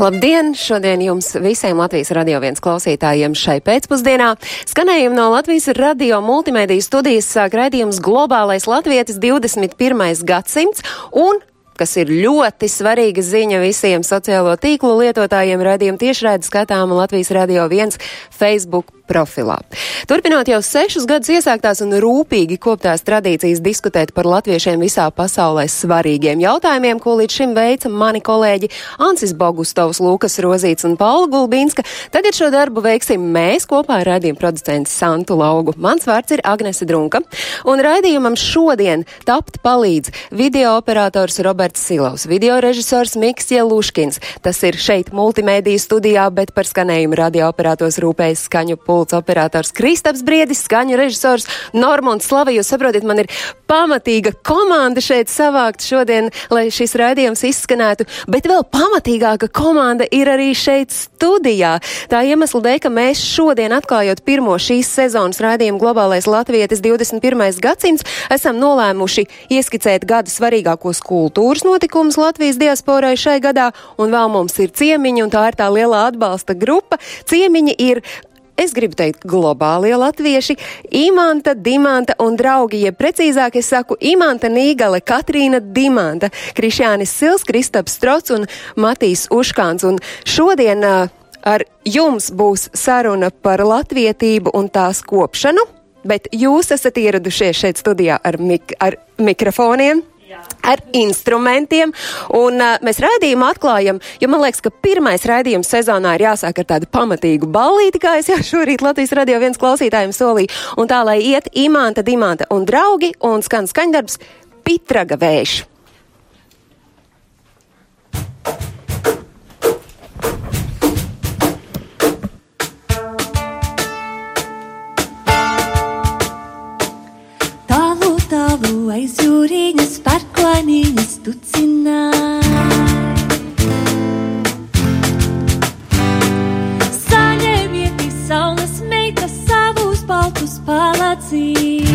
Labdien! Šodien jums visiem Latvijas radio viens klausītājiem šai pēcpusdienā. Skanējumu no Latvijas radio multimediju studijas sāk raidījums Globālais Latvietis 21. gadsimts un kas ir ļoti svarīga ziņa visiem sociālo tīklu lietotājiem, radījuma tiešraidi skatāma Latvijas Radio 1 Facebook profilā. Turpinot jau sešus gadus iesāktās un rūpīgi koptās tradīcijas diskutēt par latviešiem visā pasaulē svarīgiem jautājumiem, ko līdz šim veica mani kolēģi Ansis Bogustovs, Lūkas Rozīts un Paula Gulbīnska, tagad šo darbu veiksim mēs kopā ar raidījumu producentu Santu Laugu. Mans vārds ir Agnese Drunka, un raidījumam šodien tapt palīdz video operators Roberts Silovs, video režisors Miks Jeluškins. Tas ir šeit multimēdiju studijā, bet par skanējumu radio operators rūpējas skaņu pulsu pults operators Kristaps Briedis, skaņu režisors Normons Slava. Jūs saprotat, man ir pamatīga komanda šeit savākt šodien, lai šis raidījums izskanētu, bet vēl pamatīgāka komanda ir arī šeit studijā. Tā iemesla dēļ, ka mēs šodien atklājot pirmo šīs sezonas raidījumu Globālais Latvietis 21. gadsimts, esam nolēmuši ieskicēt gada svarīgākos kultūras notikumus Latvijas diasporai šai gadā, un vēl mums ir ciemiņi, un tā ir tā lielā atbalsta grupa. Ciemiņi ir es gribu teikt, globālie latvieši, Imanta, Dimanta un draugi, jeb precīzāk es saku Imanta Nīgale, Katrīna Dimanta, Krišjānis Sils, Kristaps Strots un Matīs Uškāns. Un šodien uh, ar jums būs saruna par latvietību un tās kopšanu, bet jūs esat ieradušies šeit studijā ar, mik ar mikrofoniem ar instrumentiem. Un uh, mēs raidījumu atklājam, jo man liekas, ka pirmais raidījums sezonā ir jāsāk ar tādu pamatīgu ballīti, kā es jau šorīt Latvijas radio viens klausītājiem solīju. Un tā, lai iet imanta, dimanta un draugi un skan skaņdarbs Pitraga vēšu. Aiz jūrīņas parklānīņas tucināja. Saņemiet saules meitas savus baltus palacīs.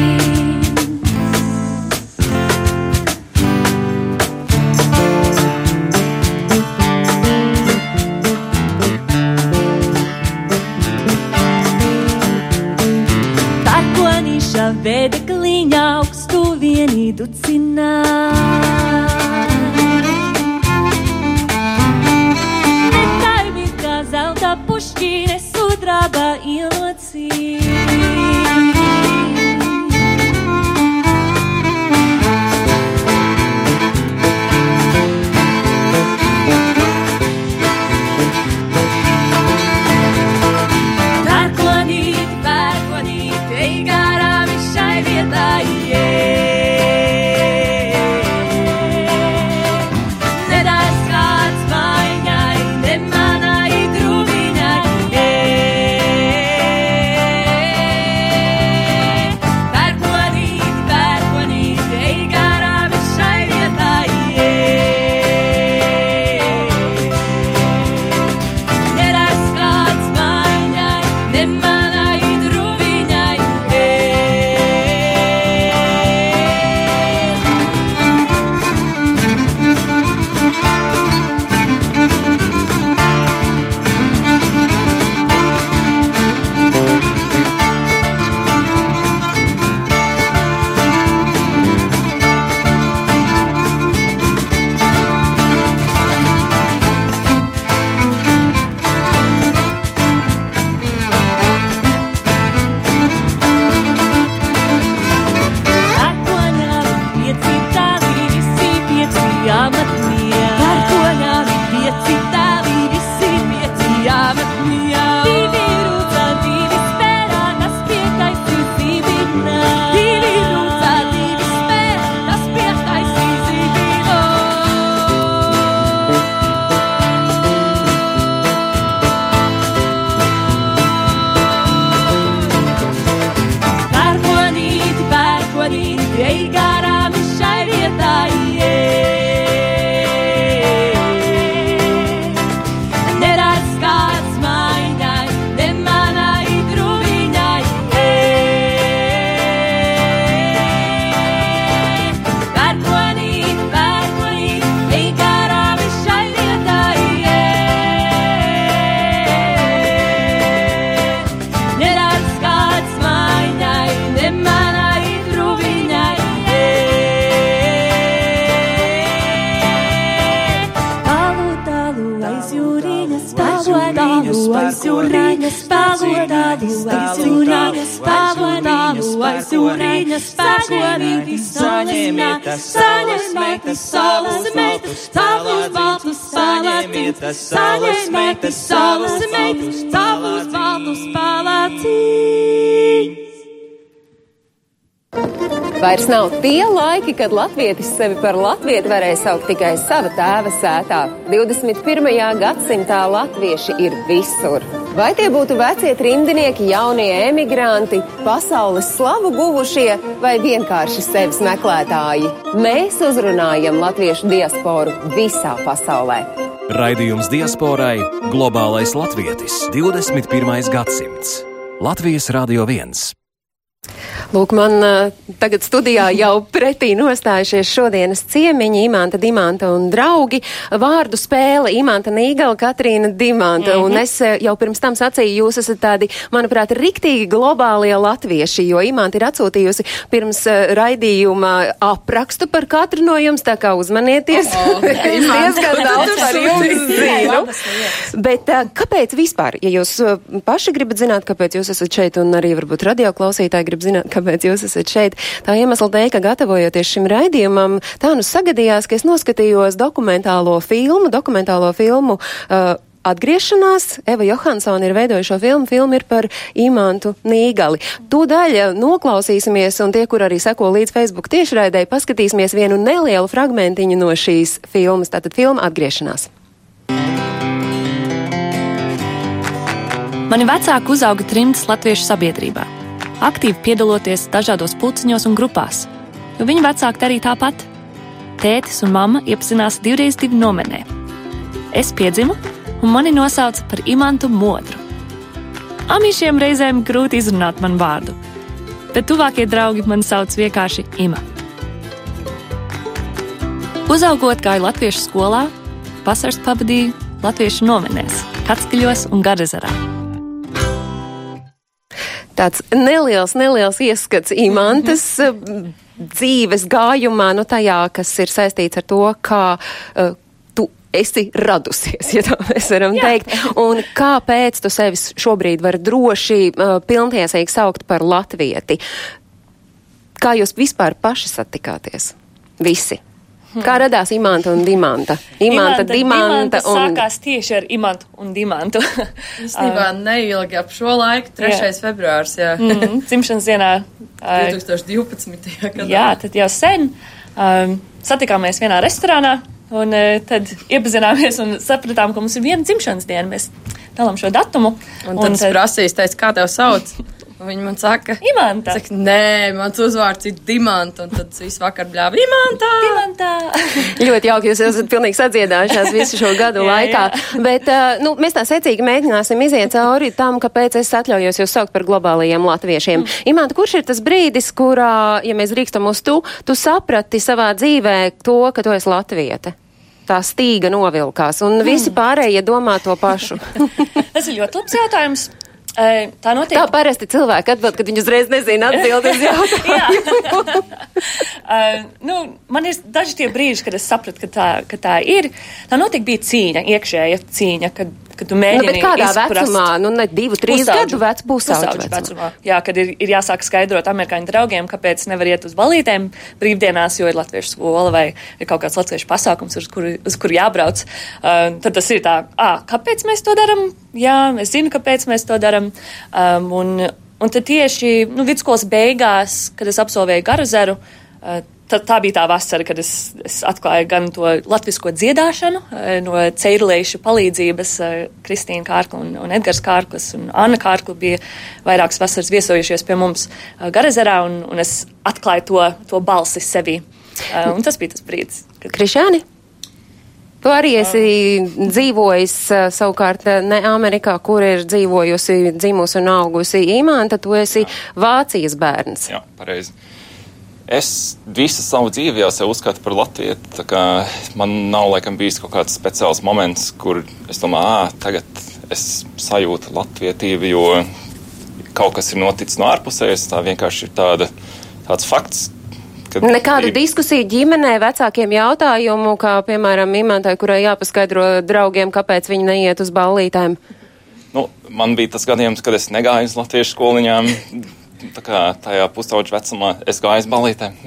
Vedekliņa augstu vienīdu cināt. Netaimi kā zelta pušķīne sudraba ilocīt. Pērkonīt, aizjūriņas pagodālu, aizjūriņas pagodālu, saņemiet, saņemiet, salas meitas, tavus baltus palatītus, saņemiet, salas meitas, tavus baltus palatītus. Vairs nav tie laiki, kad latvietis sevi par latvieti varēja saukt tikai sava tēva sētā. 21. gadsimtā latvieši ir visur. Vai tie būtu vecie trimdinieki, jaunie emigranti, pasaules slavu guvušie vai vienkārši sevis meklētāji? Mēs uzrunājam latviešu diasporu visā pasaulē. Raidījums diasporai - globālais latvietis 21. gadsimts. Latvijas Rādio 1. Lūk, man uh, tagad studijā jau pretī nostājušies šodienas ciemiņi Imanta Dimanta un draugi. Vārdu spēle Imanta Nīgala, Katrīna Dimanta. Mm -hmm. Un es jau pirms tam sacīju, jūs esat tādi, manuprāt, riktīgi globālie latvieši, jo Imanta ir atsūtījusi pirms uh, raidījuma aprakstu par katru no jums, tā kā uzmanieties. Oh, es diezgan daudz par jums zinu. Bet uh, kāpēc vispār, ja jūs paši gribat zināt, kāpēc jūs esat šeit un arī varbūt radioklausītāji grib zināt, kāpēc jūs esat šeit. Tā iemesla dēļ, ka gatavojoties šim raidījumam, tā nu sagadījās, ka es noskatījos dokumentālo filmu, dokumentālo filmu. Uh, Atgriešanās, Eva Johansona ir veidojuši šo filmu. Filma ir par Imantu Nīgali. Tūdaļ noklausīsimies, un tie, kur arī seko līdz Facebook tiešraidēji, paskatīsimies vienu nelielu fragmentiņu no šīs filmas. Tātad filma Atgriešanās. Mani vecāki uzauga trimdas latviešu sabiedrībā aktīvi piedaloties dažādos pulciņos un grupās, jo viņa vecāki darīja tāpat. Tētis un mamma iepazinās divreiz divu nomenē. Es piedzimu, un mani nosauca par imantu modru. Amišiem reizēm grūti izrunāt manu vārdu, bet tuvākie draugi mani sauc vienkārši Ima. Uzaugot gāju latviešu skolā, vasaras pavadīju latviešu nomenēs, Katskaļos un Garazarā tāds neliels, neliels ieskats imantas. Mm -hmm. dzīves gājumā, nu tajā, kas ir saistīts ar to, kā uh, tu esi radusies, ja tā mēs varam Jā. teikt. Un kāpēc tu sevi šobrīd vari droši, uh, pilntiesīgi saukt par latvieti? Kā jūs vispār paši satikāties? Visi. Kā radās imanta un dimanta? Imanta, imanta dimanta. Un... Sākās tieši ar imantu un dimantu. Īstenībā neilgi ap šo laiku, 3. Jā. februārs, jā. Mm -hmm, cimšanas dienā. 2012. gadā. Jā, tad jau sen. Um, satikāmies vienā restorānā. Un uh, tad iepazināmies un sapratām, ka mums ir viena dzimšanas diena. Mēs dalām šo datumu. Un, un tad es prasīju, teicu, kā tev sauc? Viņa man saka, Imanta. Saka, Nē, mans uzvārds ir Dimanta, un tad visu vakar bļāva Imanta. Imanta. ļoti jauki, jūs esat pilnīgi sadziedājušās visu šo gadu jā, laikā. Jā. Bet, nu, mēs tā secīgi mēģināsim iziet cauri tam, kāpēc es atļaujos jūs saukt par globālajiem latviešiem. Mm. Imanta, kurš ir tas brīdis, kurā, ja mēs drīkstam uz tu, tu saprati savā dzīvē to, ka tu esi latviete? tā stīga novilkās, un visi mm. pārējie domā to pašu. Tas ir ļoti labs jautājums. Tā notiek. Tā parasti cilvēki atbild, kad viņi uzreiz nezina atbildes jautājumu. uh, nu, man ir daži tie brīži, kad es sapratu, ka tā, ka tā ir. Tā notiek bija cīņa, iekšēja cīņa, kad kad tu mēģini. Nu, bet kādā izprast, vecumā, nu, ne divu, trīs pusauģu, gadu vecs pusauģu vecumā. vecumā. Jā, kad ir, ir jāsāk skaidrot amerikāņu draugiem, kāpēc nevar iet uz balītēm brīvdienās, jo ir latviešu skola vai ir kaut kāds latviešu pasākums, uz kuru, uz kuru jābrauc. Uh, tad tas ir tā, ah, kāpēc mēs to darām? Jā, es zinu, kāpēc mēs to darām. Um, un, un tad tieši nu, vidusskolas beigās, kad es absolvēju Garazeru, uh, Tā, tā bija tā vasara, kad es, es atklāju gan to latviešu dziedāšanu, no ceirulējušu palīdzības. Kristīna Kārkla un, un Edgars Kārklis un Anna Kārkla bija vairākas vasaras viesojušies pie mums Garazerā, un, un es atklāju to, to balsi sevī. Un tas bija tas brīdis. Kad... Krišāni? Tu arī esi dzīvojis savukārt ne Amerikā, kur ir dzīvojusi, dzimusi un augusi Imanta, tu esi Jā. Vācijas bērns. Jā, pareizi. Es visu savu dzīvi jau sev uzskatu par latvieti. Man nav laikam bijis kaut kāds speciāls moments, kur es domāju, ah, tagad es sajūtu latvietību, jo kaut kas ir noticis no ārpusējas. Tā vienkārši ir tāda, tāds fakts. Nekāda ir... diskusija ģimenē, vecākiem jautājumu, kā piemēram imantai, kurai jāpaskaidro draugiem, kāpēc viņi neiet uz ballītēm. Nu, man bija tas gadījums, kad es negāju uz latviešu skoliņām. Tajā pusauģa vecumā es gāju uz balītēm.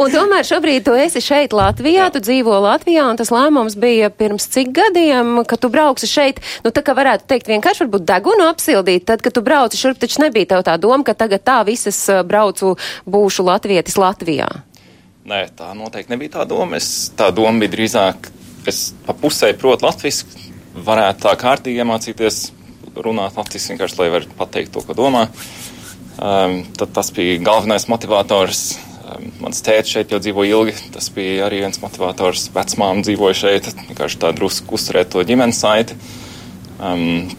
Un tomēr šobrīd tu esi šeit Latvijā, tu dzīvo Latvijā, un tas lēmums bija pirms cik gadiem, ka tu brauksi šeit, nu tā kā varētu teikt vienkārši varbūt degunu apsildīt, tad, kad tu brauci šurp, taču nebija tev tā doma, ka tagad tā visas braucu būšu latvietis Latvijā. Nē, tā noteikti nebija tā doma. Es, tā doma bija drīzāk, es pa pusē protu latviešu, varētu tā kārtīgi iemācīties runāt latviešu, vienkārši lai varētu pateikt to, ko domā. Um, tad tas bija galvenais motivators. Um, mans tēvs šeit jau dzīvo ilgi. Tas bija arī viens motivators. Vecmāmiņa dzīvoja šeit, vienkārši tā drusku uzturēt to ģimenes saiti. Um,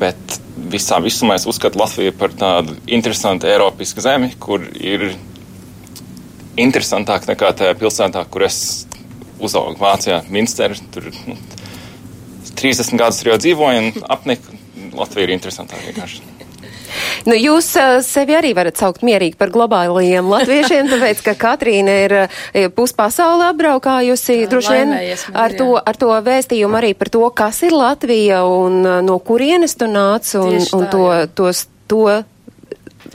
bet visā visumā es uzskatu Latviju par tādu interesantu Eiropisku zemi, kur ir interesantāk nekā tajā pilsētā, kur es uzaugu Vācijā, Minsterā. Tur nu, 30 gadus tur jau dzīvoju un apniku. Latvija ir interesantāk vienkārši. Nu, jūs uh, sevi arī varat saukt mierīgi par globālajiem latviešiem, tāpēc, ka Katrīna ir uh, puspasauli apbraukājusi, droši vien ar to, ar to vēstījumu arī par to, kas ir Latvija un uh, no kurienes tu nāc un, Tieši un tā, to, tos, to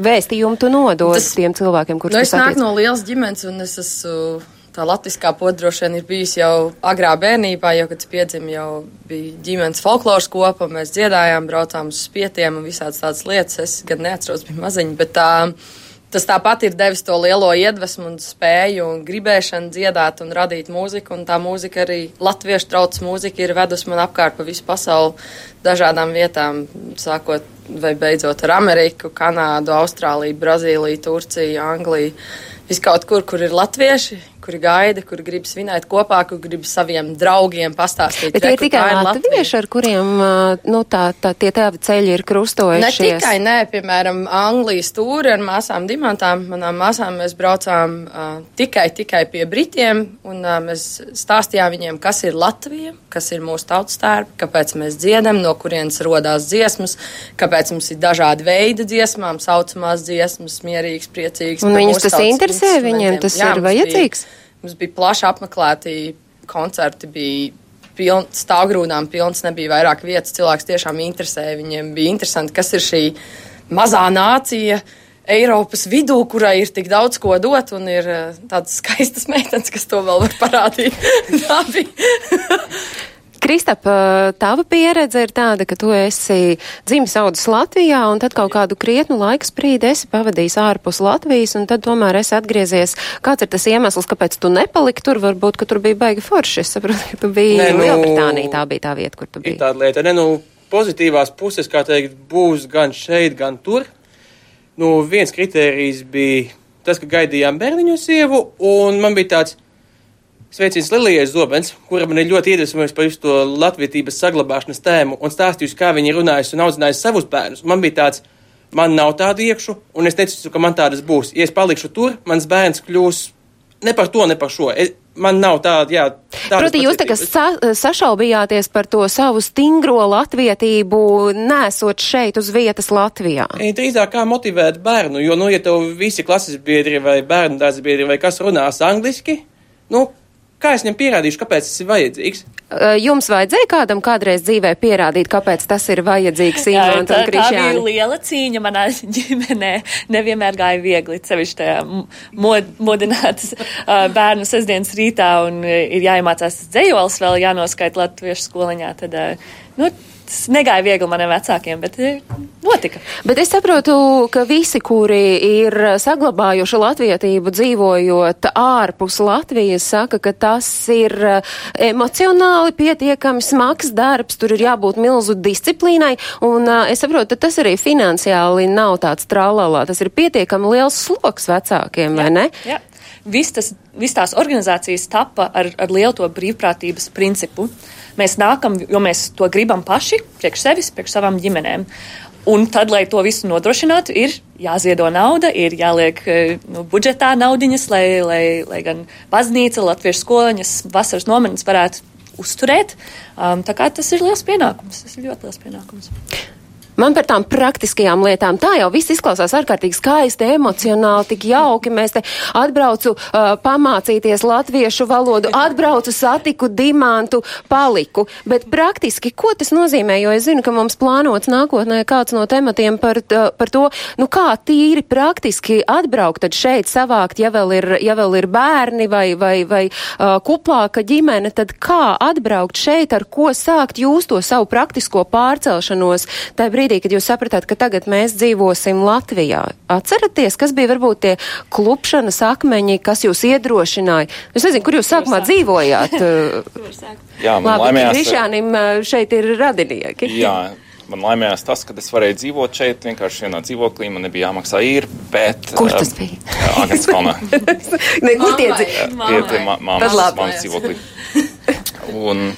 vēstījumu tu nodod tiem cilvēkiem, kurus Nu, tu es nāku satiec. no lielas ģimenes, un es esmu tā latviskā vien ir bijusi jau agrā bērnībā, jau kad piedzimu, jau bija ģimenes folkloras kopa, mēs dziedājām, braucām uz spietiem un visādas tādas lietas. Es gan neatceros, bija maziņa, bet tā. Tas tāpat ir devis to lielo iedvesmu un spēju un gribēšanu dziedāt un radīt mūziku. Un tā mūzika arī latviešu traucas mūzika ir vedusi man apkārt pa visu pasauli dažādām vietām, sākot vai beidzot ar Ameriku, Kanādu, Austrāliju, Brazīliju, Turciju, Angliju. Viskaut kur, kur ir latvieši, kuri gaida, kuri grib svinēt kopā, kuri grib saviem draugiem pastāstīt. Bet tie ir tikai latvieši, ar kuriem nu, tā, tā, tie tēvi ceļi ir Ne krustojušies. tikai, nē, piemēram, Anglijas stūri ar māsām dimantām. Manām māsām mēs braucām uh, tikai, tikai pie Britiem, un uh, mēs stāstījām viņiem, kas ir Latvija, kas ir mūsu tautas tērpi, kāpēc mēs dziedam, no kurienes rodās dziesmas, kāpēc mums ir dažādi veidi dziesmām, saucamās dziesmas, mierīgs, priecīgs. Un viņus tas interesē, viņiem tas Jā, ir mums bija- vajadzīgs? Mums bija plaši apmeklēti koncerti, bija piln, stāvgrūdām pilns, nebija vairāk vietas. Cilvēks tiešām interesēja. Viņiem bija interesanti, kas ir šī mazā nācija. Eiropas vidū, kurai ir tik daudz ko dot, un ir eh, tādas skaistas meitenes, kas to vēl var parādīt. Tā bija. Kristap, tava pieredze ir tāda, ka tu esi dzimis audzis Latvijā un tad kaut kādu krietnu laiku sprīdi esi pavadījis ārpus Latvijas un tad tomēr esi atgriezies. Kāds ir tas iemesls, kāpēc tu nepaliki tur? Varbūt, ka tur bija baigi forši. Es saprotu, ka tu biji Nē, nu, Lielbritānija, tā bija tā vieta, kur tu biji. tāda lieta, ne, nu, pozitīvās puses, kā teikt, būs gan šeit, gan tur. Nu, viens kritērijs bija tas, ka gaidījām bērniņu sievu, un man bija tāds sveiciens Lilijai Zobens, kura man ir ļoti iedvesmojusi par visu to latvietības saglabāšanas tēmu un stāstījusi, kā viņa ir runājusi un audzinājusi savus bērnus. Man bija tāds, man nav tādu iekšu, un es neticu, ka man tādas būs. Ja es palikšu tur, mans bērns kļūs ne par to, ne par šo. Es, man nav tāda, jā. Proti, jūs tā kā sa sašaubījāties par to savu stingro latvietību, nesot šeit uz vietas Latvijā. Ei, Drīzāk kā motivēt bērnu, jo, nu, ja tev visi klases biedri vai bērnu dārza biedri vai kas runās angliski, nu, kā es viņam pierādīšu, kāpēc tas ir vajadzīgs? Jums vajadzēja kādam kādreiz dzīvē pierādīt, kāpēc tas ir vajadzīgs tā, un tā bija liela cīņa manā ģimenē. Nevienmēr gāja viegli, sevišķi tajā mod, modinātas bērnu sestdienas rītā un ir jāiemācās dzējols vēl jānoskait latviešu skoliņā. Tad, nu, tas negāja viegli maniem vecākiem, bet uh, notika. Bet es saprotu, ka visi, kuri ir saglabājuši latvietību dzīvojot ārpus Latvijas, saka, ka tas ir eh, emocionāli pietiekami smags darbs, tur ir jābūt milzu disciplīnai, un eh, es saprotu, ka tas arī finansiāli nav tāds tralalā, tas ir pietiekami liels sloks vecākiem, vai ne? Jā. Viss tas, viss tās organizācijas tapa ar, ar lielu to brīvprātības principu. Mēs nākam, jo mēs to gribam paši, priekš sevis, priekš savām ģimenēm. Un tad, lai to visu nodrošinātu, ir jāziedo nauda, ir jāliek eh, nu, budžetā naudiņas, lai, lai, lai gan baznīca, latviešu skoliņas, vasaras nometnes varētu uzturēt. Um, tā kā tas ir liels pienākums. Tas ir ļoti liels pienākums. Man par tām praktiskajām lietām tā jau viss izklausās ārkārtīgi skaisti, emocionāli, tik jauki. Mēs te atbraucu uh, pamācīties latviešu valodu, atbraucu satiku dimantu, paliku. Bet praktiski, ko tas nozīmē? Jo es zinu, ka mums plānots nākotnē kāds no tematiem par, par to, nu kā tīri praktiski atbraukt tad šeit savākt, ja vēl ir, ja vēl ir bērni vai, vai, vai uh, kuplāka ģimene, tad kā atbraukt šeit, ar ko sākt jūs to savu praktisko pārcelšanos tajā brīdī, kad jūs sapratāt, ka tagad mēs dzīvosim Latvijā. Atceraties, kas bija varbūt tie klupšanas akmeņi, kas jūs iedrošināja? Es nezinu, kur jūs sākumā dzīvojāt. Jā, man Labi, laimējās. Krišānim šeit ir radinieki. Jā, man laimējās tas, ka es varēju dzīvot šeit, vienkārši vienā dzīvoklī, man nebija jāmaksā īri, bet... Kur tas bija? Agnes kalnā. Ne, kur tie Mammai. dzīvo? Pie, pie ma Tad māmas, labi. māmas dzīvoklī. Un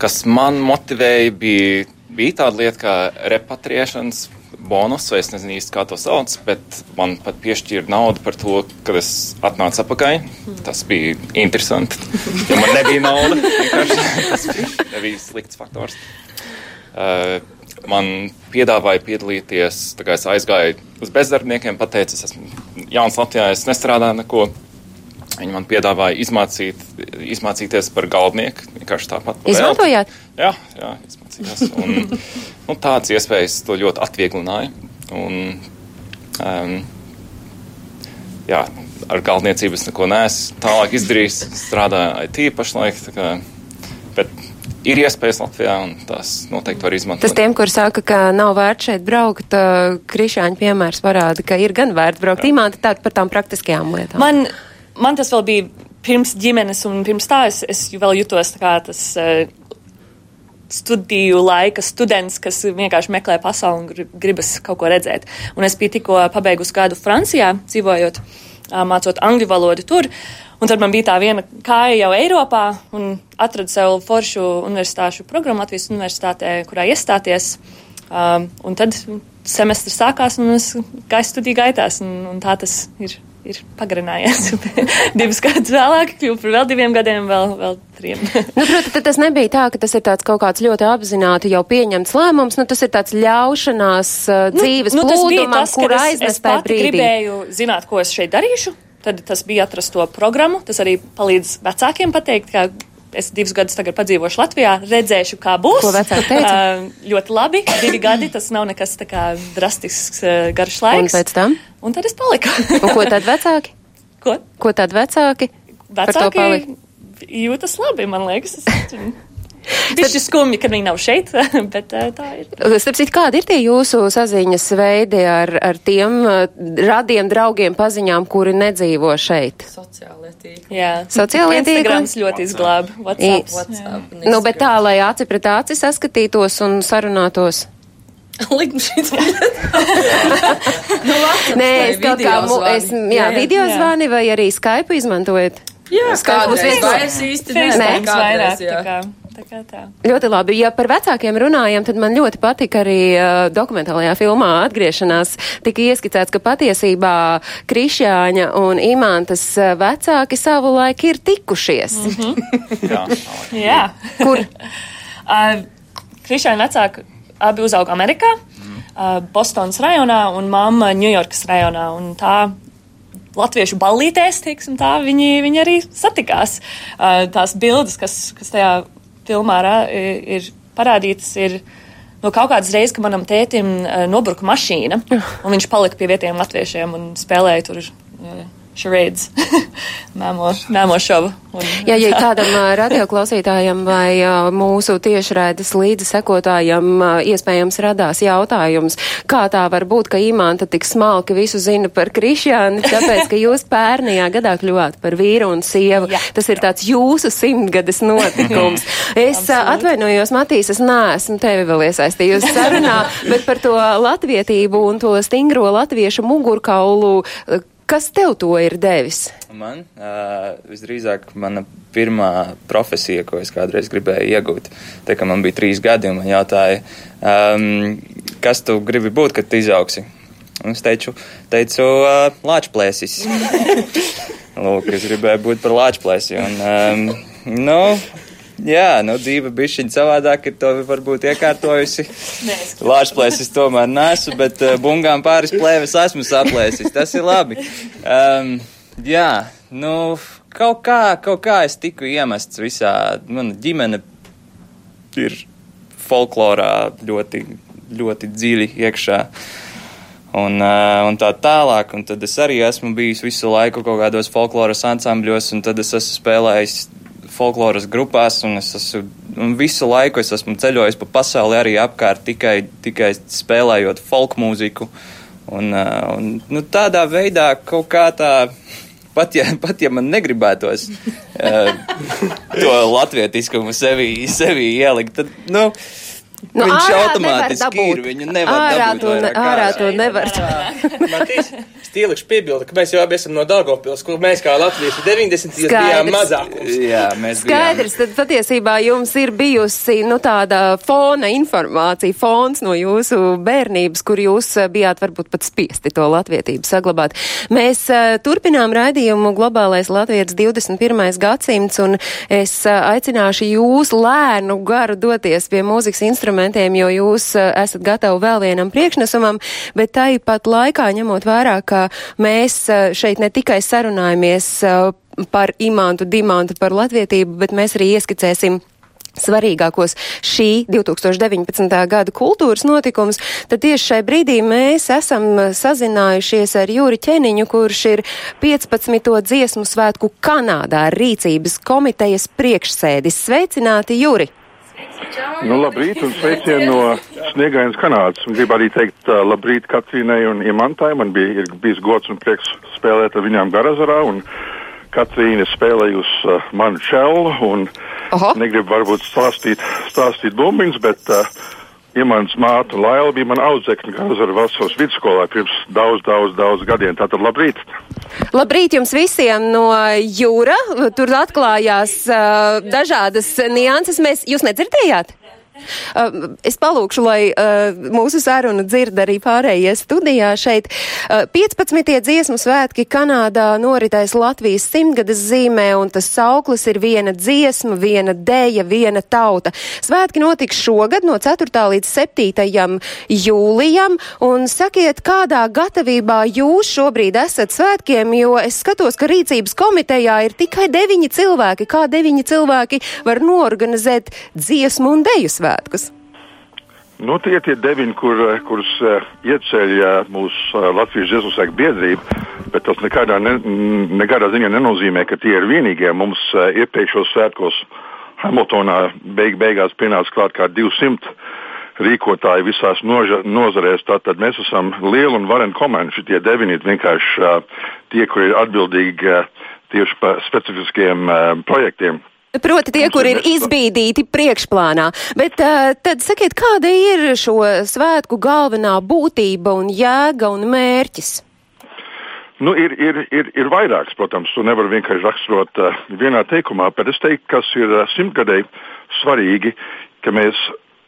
kas man motivēja, bija, bija tāda lieta kā repatriešanas bonus, vai es nezinu īsti, kā to sauc, bet man pat piešķīra naudu par to, kad es atnācu atpakaļ. Tas bija interesanti, jo man nebija nauda. Tas bija- slikts faktors. Uh, man piedāvāja piedalīties, tā kā es aizgāju uz bezdarbniekiem, pateicu, es esmu jauns Latvijā, es nestrādāju neko. Viņi man piedāvāja izmācīt, izmācīties par galvnieku. Vienkārši tāpat. pa Izmantojāt? Jā, jā izmācījos. Un, nu, tādas iespējas to ļoti atvieglināja. Un, um, jā, ar galvniecību es neko neesmu tālāk izdarījis. Strādāju IT pašlaik. tā Kā, bet ir iespējas Latvijā, un tās noteikti var izmantot. Tas tiem, kur saka, ka nav vērts šeit braukt, Krišāņa piemērs parāda, ka ir gan vērts braukt. Imāti tā par tām praktiskajām lietām. Man, man tas vēl bija pirms ģimenes, un pirms tā es, es vēl jutos kā tas uh, studiju laika students, kas vienkārši meklē pasauli un grib, gribas kaut ko redzēt. Un es biju tikko pabeigusi gadu Francijā, dzīvojot, uh, mācot angļu valodu tur. Un tad man bija tā viena kāja jau Eiropā, un atradu sev foršu universitāšu programmu Latvijas universitātē, kurā iestāties. Um, un tad semestris sākās, un es gāju studiju gaitās, un, un tā tas ir, ir pagarinājies. Divus gadus vēlāk, kļuvu par vēl diviem gadiem, vēl, vēl trim. Nu, protams, tas nebija tā, ka tas ir tāds kaut kāds ļoti apzināti jau pieņemts lēmums. Nu, tas ir tāds ļaušanās uh, dzīves nu, bija plūdumam, tas, kur es, aiznes es tajā brīdī. gribēju zināt, ko es šeit darīšu. Tad tas bija atrast to programmu. Tas arī palīdz vecākiem pateikt, ka es divus gadus tagad padzīvošu Latvijā, redzēšu, kā būs. Ko vecāki teica? Uh, ļoti labi. Divi gadi tas nav nekas tā kā drastisks, uh, garš Un laiks. pēc tam? Un tad es paliku. Un ko tad vecāki? ko? Ko tad vecāki? Vecāki jūtas labi, man liekas. Viņš ir skumji, ka viņi nav šeit, bet uh, tā ir. Starp citu, kādi ir tie jūsu saziņas veidi ar, ar tiem uh, radiem, draugiem, paziņām, kuri nedzīvo šeit? Sociālie tīkli. Jā, Sociālie tīkli? Instagrams ļoti izglāba. WhatsApp. WhatsApp. Nu, bet tā, lai aci pret aci saskatītos un sarunātos. Likt šīs WhatsApp Nē, es kaut kā, video mu, es, jā, video jā. zvani vai arī Skype izmantojat. Jā, kādreiz viens- vairs īsti nē, FaceTime kādreiz, vairāk. Ļoti labi. Ja par vecākiem runājam, tad man ļoti patika arī uh, dokumentālajā filmā atgriešanās. Tika ieskicēts, ka patiesībā Krišjāņa un Imantas uh, vecāki savu laiku ir tikušies. Mm -hmm. Jā. Jā. Kur? Uh, Krišāna vecāki abi uzauga Amerikā, uh, Bostonas rajonā un mamma Ņujorkas rajonā. Un tā latviešu ballītēs, teiksim tā, viņi, viņi arī satikās. Uh, tās bildes, kas, kas tajā filmā ir, parādītas, ir no kaut kādas reizes, ka manam tētim nobruka mašīna, un viņš palika pie vietējiem latviešiem un spēlēja tur charades, mēmo, mēmo šovu. Un, Jā, ja kādam radioklausītājam vai mūsu tiešraides līdzi sekotājam iespējams radās jautājums, kā tā var būt, ka Imanta tik smalki visu zina par Krišjāni, tāpēc, ka jūs pērnajā gadā kļuvāt par vīru un sievu. Jā. Tas ir tāds jūsu simtgades notikums. Es ā, atvainojos, Matīs, es neesmu tevi vēl iesaistījusi sarunā, bet par to latvietību un to stingro latviešu mugurkaulu, kas tev to ir devis? Man uh, visdrīzāk mana pirmā profesija, ko es kādreiz gribēju iegūt, tā kā man bija trīs gadi, un man jautāja, um, kas tu gribi būt, kad izaugsi? Un es teicu, teicu uh, lāčplēsis. Lūk, es gribēju būt par lāčplēsi. Un, um, nu, Jā, nu, dzīve bišķiņa savādāk ir to varbūt iekārtojusi. Lāčplēsis tomēr nesu, bet uh, bungām pāris plēves esmu saplēsis. Tas ir labi. Um, jā, nu, kaut kā, kaut kā es tiku iemests visā, mana ģimene ir folklorā ļoti, ļoti dziļi iekšā. Un, uh, un tā tālāk, un tad es arī esmu bijis visu laiku kaut kādos folkloras ansambļos, un tad es esmu spēlējis folkloras grupās, un es esmu un visu laiku es esmu ceļojis pa pasauli arī apkārt tikai, tikai spēlējot folk mūziku. Un, un nu, tādā veidā kaut kā tā. Pat ja, pat ja man negribētos uh, to latvietiskumu sevī, sevī ielikt, tad, nu, Nu, Viņš automātiski ir. Viņu nevar ārā dabūt. To, ārā to nevar. Matīs, Stīliks piebilda, ka mēs jau abi esam no Daugavpils, kur mēs kā latvieši 90. bijām mazākums. Jā, mēs Skaidrs, bijām. tad patiesībā jums ir bijusi, nu, tāda fona informācija, fons no jūsu bērnības, kur jūs eh, bijāt varbūt pat spiesti to latvietību saglabāt. Mēs uh, turpinām raidījumu Globālais Latvijas 21. gadsimts, un es uh, aicināšu jūs lēnu garu doties pie mūzikas instrumentiem jo jūs eh, esat gatavi vēl vienam priekšnesumam, bet tāpat laikā ņemot vērā, ka mēs eh, šeit ne tikai sarunājamies eh, par imantu, dimantu, par latvietību, bet mēs arī ieskicēsim svarīgākos šī 2019. gada kultūras notikums, tad tieši šai brīdī mēs esam sazinājušies ar Jūri Ķeniņu, kurš ir 15. dziesmu svētku Kanādā rīcības komitejas priekšsēdis. Sveicināti, Jūri! Nu, labrīt un sveicienu no Sniegainas Kanādas. Gribu arī teikt uh, labrīt Katrīnai un Imantai. Man bija bijis gods un prieks spēlēt ar viņām Garazarā. Katrīna spēlējusi uh, manu čelu un Aha. negribu varbūt stāstīt, stāstīt bumbiņus, bet uh, Imants māte Laila bija mana audzekļa Gazara vasaras vidusskolā pirms daudz, daudz, daudz gadiem. Tātad labrīt! Labrīt jums visiem no jūra. Tur atklājās uh, dažādas nianses. Mēs, jūs nedzirdējāt? Uh, es palūkšu, lai uh, mūsu sarunu dzird arī pārējie studijā šeit. 15. Uh, dziesmu svētki Kanādā noritēs Latvijas simtgades zīmē, un tas sauklis ir viena dziesma, viena dēja, viena tauta. Svētki notiks šogad no 4. līdz 7. jūlijam, un sakiet, kādā gatavībā jūs šobrīd esat svētkiem, jo es skatos, ka rīcības komitejā ir tikai deviņi cilvēki. Kā deviņi cilvēki var norganizēt dziesmu un deju svētku? Svētkus? Nu, tie ir tie deviņi, kur, kurus uh, ieceļ uh, mūsu uh, Latvijas sēkļu biedrība, bet tas nekādā, ne, nekādā ziņā nenozīmē, ka tie ir vienīgie. Mums uh, iepriekšējos svētkos Hamiltonā beig, beigās pienāca klāt kā 200 rīkotāji visās noža, nozarēs. Tātad mēs esam liela un varena komanda. Šitie deviņi ir vienkārši uh, tie, kur ir atbildīgi uh, tieši par specifiskiem uh, projektiem. Proti tie, kur ir izbīdīti priekšplānā. Bet uh, tad sakiet, kāda ir šo svētku galvenā būtība un jēga un mērķis? Nu, ir, ir, ir, ir vairāks, protams, to nevar vienkārši raksturot uh, vienā teikumā, bet es teiktu, kas ir uh, simtgadēji svarīgi, ka mēs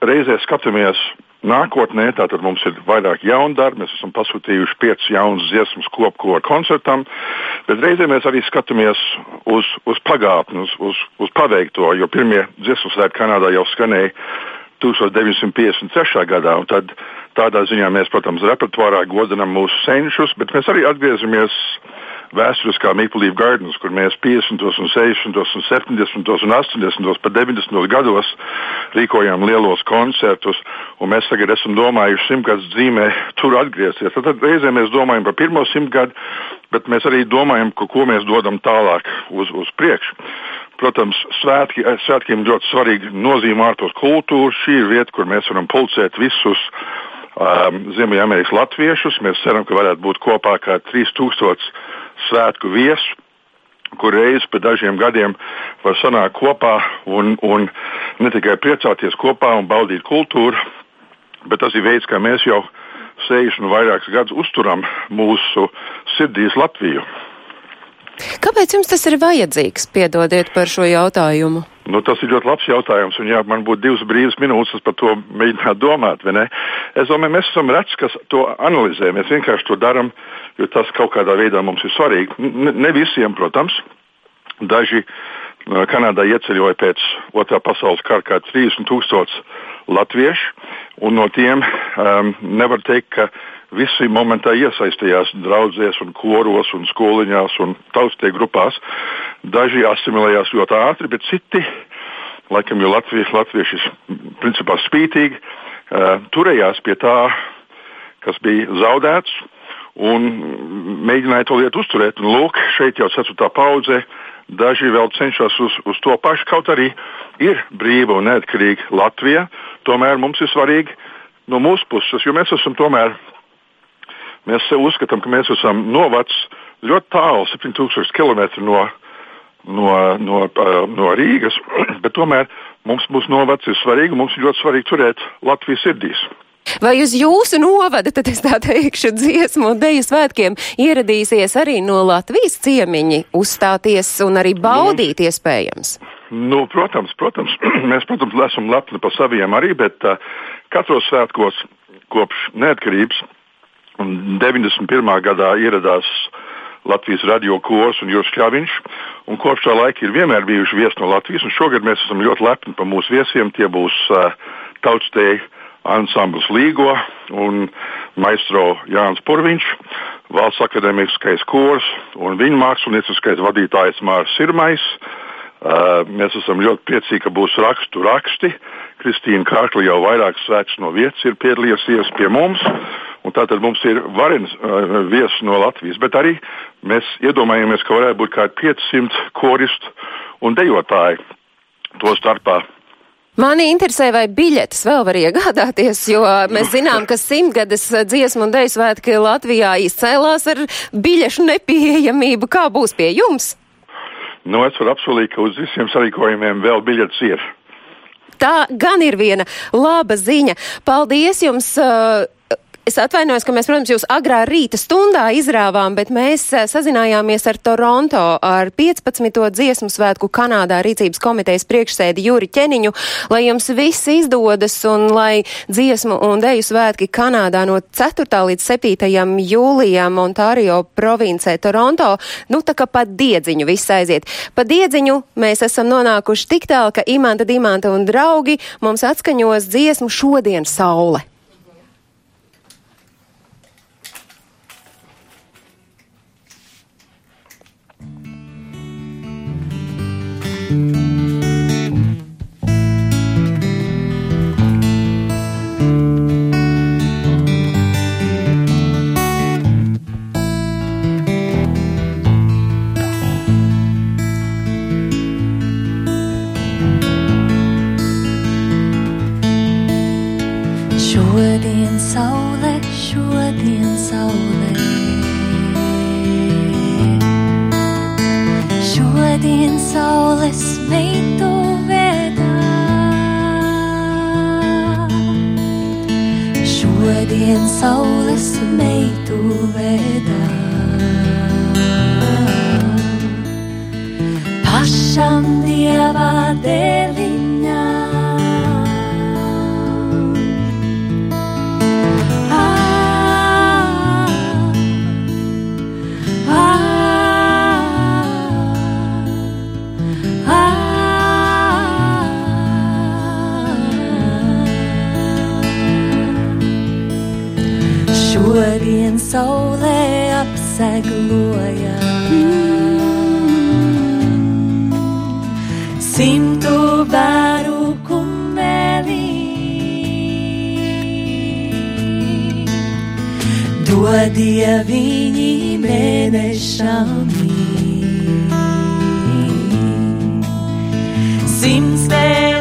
reizē skatāmies Nākotnē tātad mums ir vairāk jaunu darbu, mēs esam pasūtījuši piecas jaunas dziesmas kopkoru koncertam, bet reizē mēs arī skatāmies uz, uz pagātni, uz, uz, uz paveikto, jo pirmie dziesmu svētki Kanādā jau skanēja 1953. gadā, un tad tādā ziņā mēs, protams, repertuārā godinam mūsu senčus, bet mēs arī atgriežamies vēsturiskā Maple Leaf Gardens, kur mēs 50, un 60, un 70 un 80, pat 90 gados rīkojām lielos koncertus, un mēs tagad esam domājuši simtgadus dzīmē tur atgriezties. Tad, tad reizē mēs domājam par pirmo simtgadu, bet mēs arī domājam, ko, ko mēs dodam tālāk uz, uz priekšu. Protams, svētki, svētkiem ļoti svarīga nozīme ārpus kultūras. Šī ir vieta, kur mēs varam pulcēt visus um, Ziemeļamerikas latviešus. Mēs ceram, ka varētu būt kopā kā 3000 svētku viesu, kur reiz pēc dažiem gadiem var sanākt kopā un, un ne tikai priecāties kopā un baudīt kultūru, bet tas ir veids, kā mēs jau 60 un vairākus gadus uzturam mūsu sirdīs Latviju. Kāpēc jums tas ir vajadzīgs? Piedodiet par šo jautājumu. Nu, tas ir ļoti labs jautājums, un ja man būtu divas brīvas minūtes, es par to mēģinātu domāt. Es domāju, mēs esam reci, kas to analizē. Mēs vienkārši to darām, jo tas kaut kādā veidā mums ir svarīgi. Ne, ne visiem, protams. Daži, Kanādā ieceļoja pēc otrā pasaules kara kā 30 tūkstoši latviešu, un no tiem um, nevar teikt, ka visi momentā iesaistījās draudzēs, un koros, un skoliņās un tautstie grupās. Daži asimilējās ļoti ātri, bet citi, laikam jau latvieši, latvieši principā spītīgi, uh, turējās pie tā, kas bija zaudēts. Un mēģināja to lietu uzturēt. Un, lūk, šeit jau ceturtā paudze daži vēl cenšas uz, uz to pašu. Kaut arī ir brīva un neatkarīga Latvija, tomēr mums ir svarīgi no mūsu puses, jo mēs esam tomēr Mēs sev uzskatām, ka mēs esam novacs ļoti tālu, 7000 km no, no, no, no Rīgas, bet tomēr mums būs novacs ir svarīgi, mums ir ļoti svarīgi turēt Latvijas sirdīs. Vai uz jūsu novada, tad es tā teikšu, dziesmu un deju svētkiem ieradīsies arī no Latvijas ciemiņi uzstāties un arī baudīt nu, iespējams? Nu, protams, protams, mēs, protams, esam lepni par saviem arī, bet uh, katros svētkos kopš neatkarības Un 91. gadā ieradās Latvijas radio kurs un Juris Čāviņš. Un kopš tā laika ir vienmēr bijuši viesi no Latvijas. Šogad mēs esam ļoti lepni par mūsu viesiem. Tie būs uh, tautstēji ansamblis Līgo un maistro Jānis Purviņš, valsts akadēmiskais kurs un viņa mākslinieckais vadītājs Mārs Sirmais. Uh, mēs esam ļoti priecīgi, ka būs rakstu raksti. Kristīna Kārkla jau vairākas svētkus no vietas ir piedalījusies pie mums. Un tātad mums ir varens uh, viesis no Latvijas, bet arī mēs iedomājamies, ka varētu būt kādi 500 koristu un dejotāji to starpā. Mani interesē, vai biļetes vēl var iegādāties, jo mēs zinām, ka simtgades dziesmu un deju svētki Latvijā izcēlās ar biļešu nepieejamību. Kā būs pie jums? Nu, es varu apsolīt, ka uz visiem sarīkojumiem vēl biļetes ir. Tā gan ir viena laba ziņa. Paldies jums! Uh, Es atvainojos, ka mēs, protams, jūs agrā rīta stundā izrāvām, bet mēs eh, sazinājāmies ar Toronto, ar 15. dziesmu svētku Kanādā rīcības komitejas priekšsēdi Jūri Ķeniņu, lai jums viss izdodas un lai dziesmu un deju svētki Kanādā no 4. līdz 7. jūlijam Ontārio provincē Toronto, nu tā kā pa diedziņu viss aiziet. Pa diedziņu mēs esam nonākuši tik tālu, ka Imanta, Dimanta un draugi mums atskaņos dziesmu šodien saule. Šodien saule, šodien saule. Šodien saules meitu vēdā. Šodien saules meitu vēdā. Pašam dievā dēliņā. Saulē apsegloja simtu bēru kumelī. Dodie viņi mēnešam simts vēliņu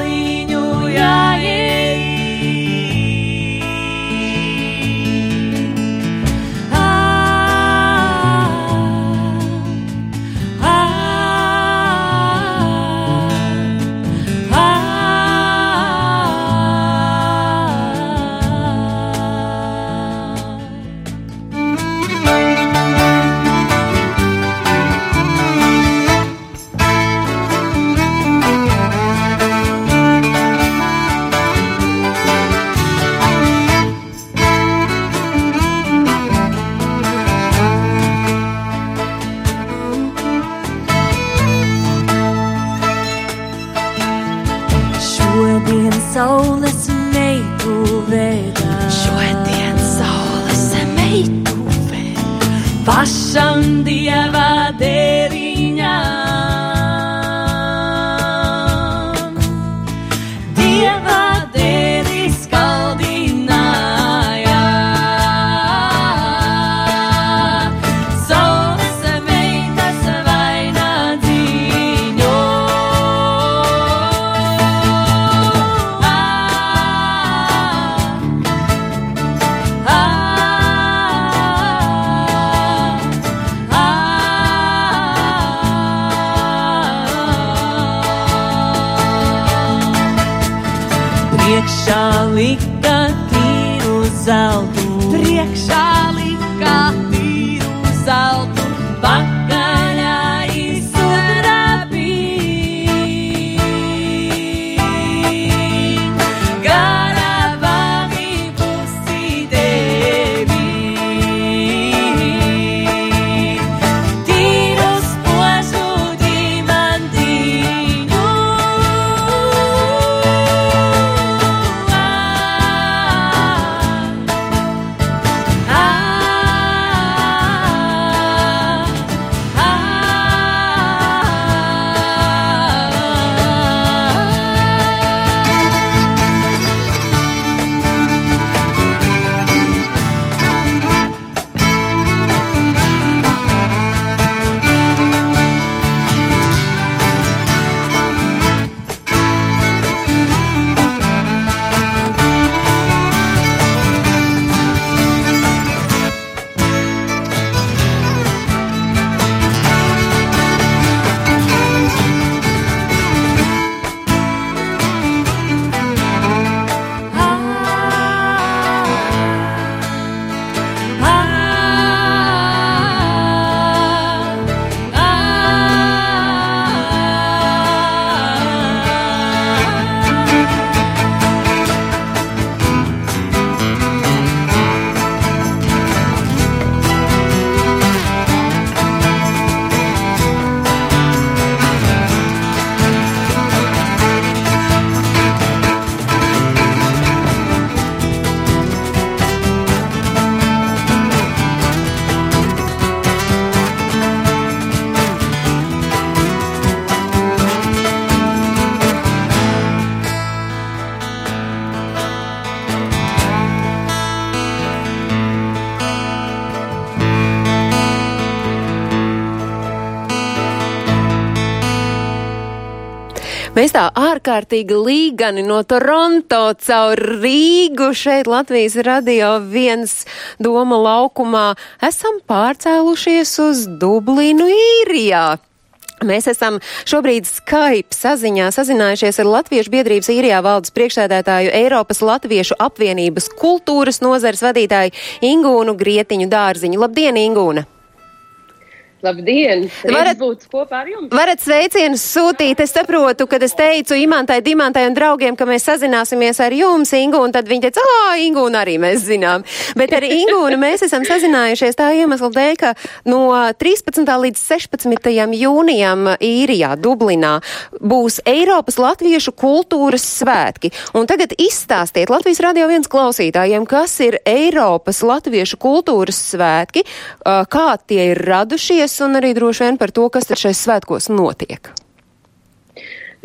ārkārtīgi līgani no Toronto caur Rīgu šeit Latvijas radio viens doma laukumā esam pārcēlušies uz Dublinu īrijā. Mēs esam šobrīd Skype saziņā sazinājušies ar Latviešu biedrības īrijā valdes priekšsēdētāju Eiropas Latviešu apvienības kultūras nozares vadītāju Ingūnu Grietiņu dārziņu. Labdien, Ingūna! Labdien! Varat- būt kopā ar jums? Varat sveicienus sūtīt. Es saprotu, kad es teicu Imantai, Dimantai un draugiem, ka mēs sazināsimies ar jums, Ingu, un tad viņi teica, ā, Ingu, un arī mēs zinām. Bet ar Ingūnu mēs esam sazinājušies tā iemesla dēļ, ka no 13. līdz 16. jūnijam īrijā, Dublinā, būs Eiropas Latviešu kultūras svētki. Un tagad izstāstiet Latvijas radio viens klausītājiem, kas ir Eiropas Latviešu kultūras svētki, kā tie ir radušies, un arī droši vien par to, kas tad šais svētkos notiek.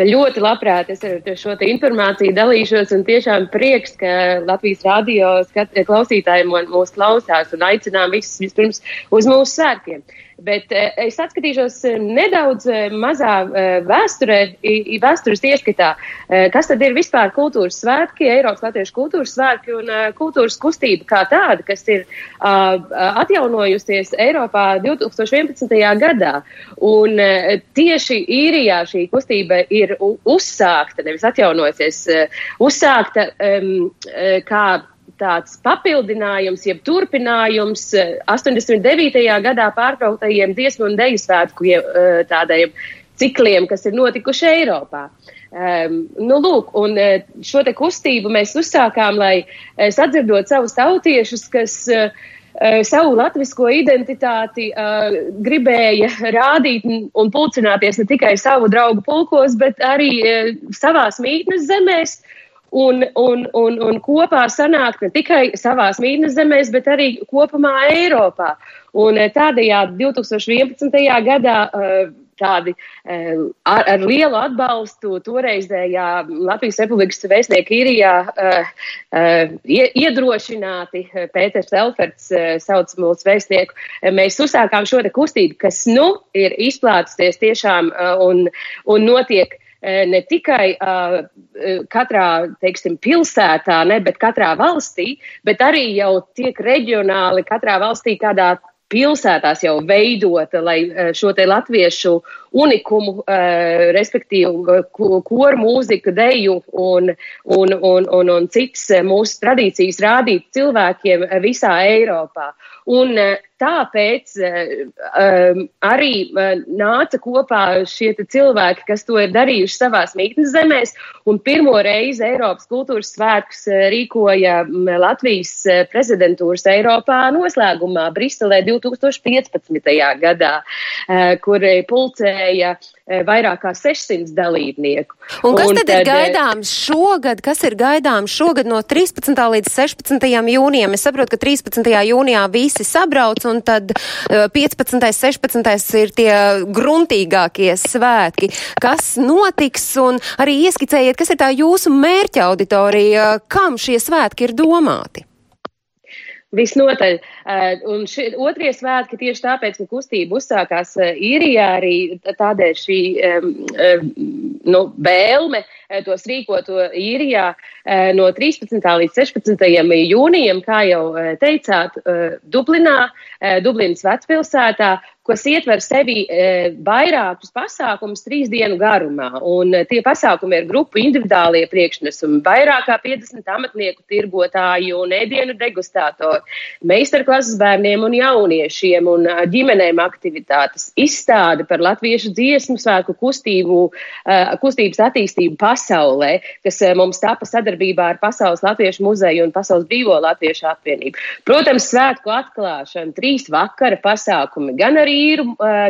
Ļoti labprāt es ar šo informāciju dalīšos un tiešām prieks, ka Latvijas radio klausītāji mūs klausās un aicinām visus vispirms uz mūsu sērkiem. Bet eh, es atskatīšos eh, nedaudz eh, mazā vēsturē, vēstures ieskatā, kas tad ir vispār kultūras svētki, Eiropas Latviešu kultūras svētki un kultūras kustība kā tāda, kas ir atjaunojusies Eiropā 2011. gadā. Un tieši īrijā šī kustība ir uzsākta, nevis atjaunojusies, uzsākta um, kā tāds papildinājums, jeb turpinājums eh, 89. gadā pārtrauktajiem dziesmu un deju svētku eh, tādiem cikliem, kas ir notikuši Eiropā. Um, nu, lūk, un eh, šo te kustību mēs uzsākām, lai eh, sadzirdot savus tautiešus, kas uh, savu latvisko identitāti uh, gribēja rādīt un pulcināties ne tikai savu draugu pulkos, bet arī uh, savās mītnes zemēs. Un, un, un, un kopā sanākt ne tikai savās mītnes zemēs, bet arī kopumā Eiropā. Un tādējādi 2011. gadā uh, tādi uh, ar, ar lielu atbalstu toreizējā Latvijas Republikas vēstnieka īrijā iedrošināti Pēters Elferts sauc mūsu vēstnieku. Mēs uzsākām šo kustību, kas nu ir izplātusties tiešām un, un notiek ne tikai uh, katrā, teiksim, pilsētā, ne, bet katrā valstī, bet arī jau tiek reģionāli katrā valstī kādā pilsētās jau veidota, lai šo te latviešu unikumu, uh, respektīvi koru mūziku, deju un, un, un, un, un citas mūsu tradīcijas rādīt cilvēkiem visā Eiropā. Un tāpēc um, arī nāca kopā šie cilvēki, kas to ir darījuši savās mītnes zemēs, un pirmo reizi Eiropas kultūras svētkus rīkoja Latvijas prezidentūras Eiropā noslēgumā Briselē 2015. gadā, kur pulcē organizēja eh, vairāk kā 600 dalībnieku. Un kas un tad, tad ir eh, gaidāms šogad? Kas ir gaidāms šogad no 13. līdz 16. jūnijam? Es saprotu, ka 13. jūnijā visi sabrauc, un tad 15. Eh, 16. ir tie gruntīgākie svētki. Kas notiks? Un arī ieskicējiet, kas ir tā jūsu mērķa auditorija, kam šie svētki ir domāti? Visnotaļ. Un šie otrie svētki tieši tāpēc, ka kustība uzsākās īrijā, arī tādēļ šī nu, vēlme tos rīkot īrijā no 13. līdz 16. jūnijam, kā jau teicāt, Dublinā, Dublinas vecpilsētā, kas ietver sevi e, vairākus pasākumus trīs dienu garumā. Un e, tie pasākumi ir grupu individuālie priekšnesumi, vairāk kā 50 amatnieku tirgotāji un ēdienu degustātori, meistarklases bērniem un jauniešiem un e, ģimenēm aktivitātes, izstāde par latviešu dziesmu svēku kustību, kustības attīstību pasaulē, kas mums tapa sadarbībā ar Pasaules Latviešu muzeju un Pasaules brīvo Latviešu apvienību. Protams, svētku atklāšana, trīs vakara pasākumi, gan arī īru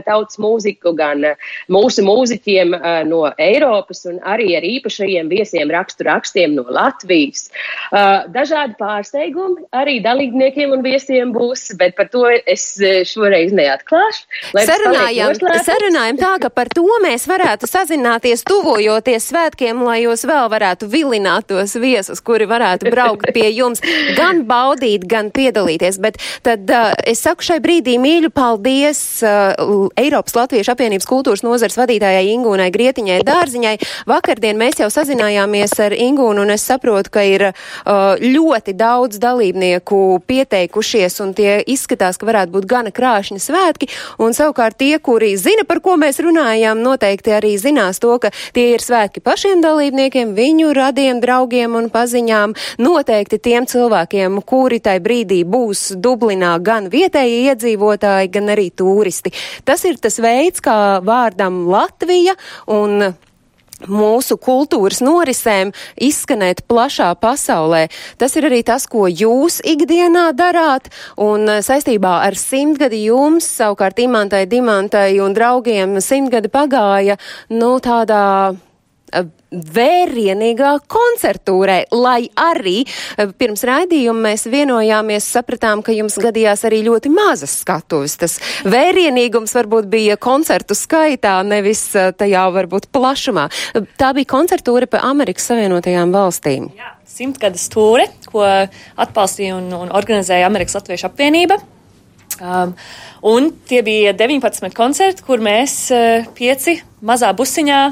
tautas mūziku, gan mūsu mūziķiem no Eiropas un arī ar īpašajiem viesiem rakstu rakstiem no Latvijas. Dažādi pārsteigumi arī dalībniekiem un viesiem būs, bet par to es šoreiz neatklāšu. Sarunājam, sarunājam tā, ka par to mēs varētu sazināties tuvojoties svētkiem, lai jūs vēl varētu vilināt tos viesus, kuri varētu braukt pie jums, gan baudīt, gan piedalīties. Bet tad uh, es saku šai brīdī mīļu paldies uh, Eiropas Latviešu apvienības kultūras nozars vadītājai Ingūnai Grietiņai Dārziņai. Vakardien mēs jau sazinājāmies ar Ingūnu un es saprotu, ka ir uh, ļoti daudz dalībnieku pieteikušies un tie izskatās, ka varētu būt gana krāšņi svētki. Un savukārt tie, kuri zina, par ko mēs runājām, noteikti arī zinās to, ka tie ir svētki pašiem dalībniekiem, viņu radiem, draugiem un paziņām. Noteikti tiem cilvēkiem, kuri tai brīdī būs Dublinā gan vietēji iedzīvotāji, gan arī turisti turisti. Tas ir tas veids, kā vārdam Latvija un mūsu kultūras norisēm izskanēt plašā pasaulē. Tas ir arī tas, ko jūs ikdienā darāt, un saistībā ar simtgadi jums, savukārt Imantai, Dimantai un draugiem simtgadi pagāja, nu, tādā vērienīgā koncertūrē, lai arī pirms raidījuma mēs vienojāmies, sapratām, ka jums gadījās arī ļoti mazas skatuves. Tas vērienīgums varbūt bija koncertu skaitā, nevis tajā varbūt plašumā. Tā bija koncertūra pa Amerikas Savienotajām valstīm. Jā, simtgades tūre, ko atbalstīja un, un organizēja Amerikas Latviešu apvienība. Um, un tie bija 19 koncerti, kur mēs uh, pieci mazā busiņā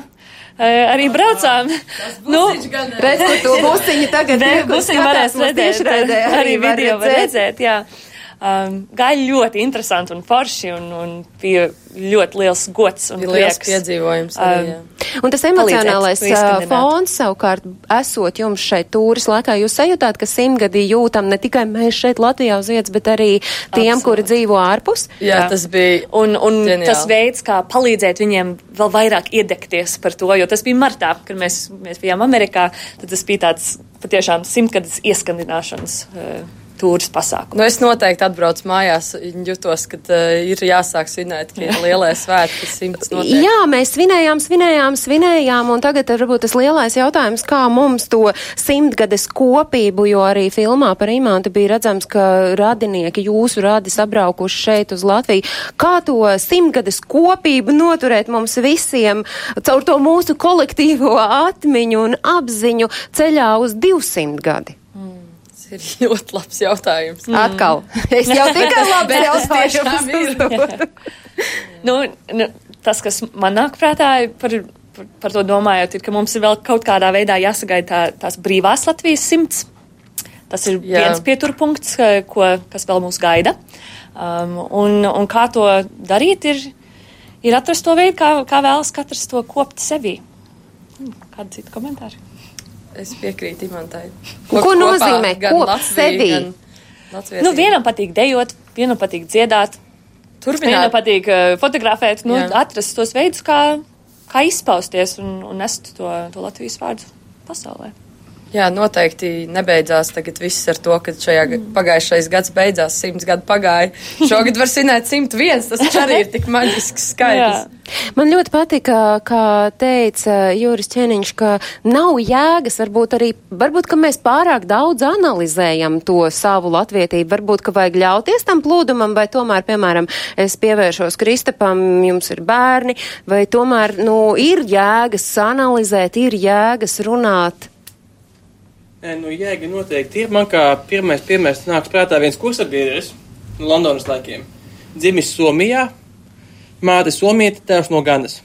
arī braucām. Nu, redz, kur to busiņu tagad ir. Busiņu varēs redzēt, arī, arī video var redzēt, jā. Um, gāja ļoti interesanti un forši, un, un bija ļoti liels gods un liels piedzīvojums. Arī, um, un tas emocionālais uh, fons savukārt, esot jums šeit tūris laikā, jūs sajūtāt, ka simtgadī jūtam ne tikai mēs šeit Latvijā uz vietas, bet arī tiem, Absolut. kuri dzīvo ārpus? Jā, Jā. tas bija. Un, un tas veids, kā palīdzēt viņiem vēl vairāk iedegties par to, jo tas bija martā, kad mēs, mēs bijām Amerikā, tad tas bija tāds patiešām simtgades ieskandināšanas. Uh, tūris pasākumu. Nu, es noteikti atbraucu mājās, jutos, ka uh, ir jāsāk svinēt, ka ir lielie svētki, simts notiek. Jā, mēs svinējām, svinējām, svinējām, un tagad varbūt tas lielais jautājums, kā mums to simtgades kopību, jo arī filmā par imantu bija redzams, ka radinieki jūsu radi sabraukuši šeit uz Latviju. Kā to simtgades kopību noturēt mums visiem caur to mūsu kolektīvo atmiņu un apziņu ceļā uz 200 gadi? Ir ļoti labs jautājums. Mm. Atkal. Es jau tikai labi ir. uzdodu. nu, nu, tas, kas man nāk prātā par, par, par to domājot, ir, ka mums ir vēl kaut kādā veidā jāsagaida tā, tās brīvās Latvijas simts. Tas ir Jā. Viens pieturpunkts, ko, kas vēl mūs gaida. Um, un, un kā to darīt, ir, ir atrast to veidu, kā, kā vēlas katrs to kopt sevī. Hmm, Kādi citi komentāri? Es piekrītu Imantai. Ko nozīmē kopt sevī? Nu, vienam patīk dejot, vienam patīk dziedāt, vienam Turpināt. patīk uh, fotografēt, nu, Jā. atrast tos veidus, kā, kā izpausties un, un nest to, to Latvijas vārdu pasaulē. Jā, noteikti nebeidzās tagad viss ar to, ka šajā ga- pagājušais gads beidzās, simts gadu pagāja. Šogad var svinēt 101, tas taču arī ir tik maģisks skaitlis. Man ļoti patika, kā teica Jūris Čeniņš, ka nav jēgas, varbūt arī, varbūt, ka mēs pārāk daudz analizējam to savu latvietību, varbūt, ka vajag ļauties tam plūdumam, vai tomēr, piemēram, es pievēršos Kristapam, jums ir bērni, vai tomēr, nu, ir jēgas analizēt, ir jēgas runāt. Nē, nu, jēga noteikti ir. Man kā pirmais piemērs nāks prātā viens kursabiedrs no Londonas laikiem. Dzimis Somijā, māte Somieta, tēvs no Ganas.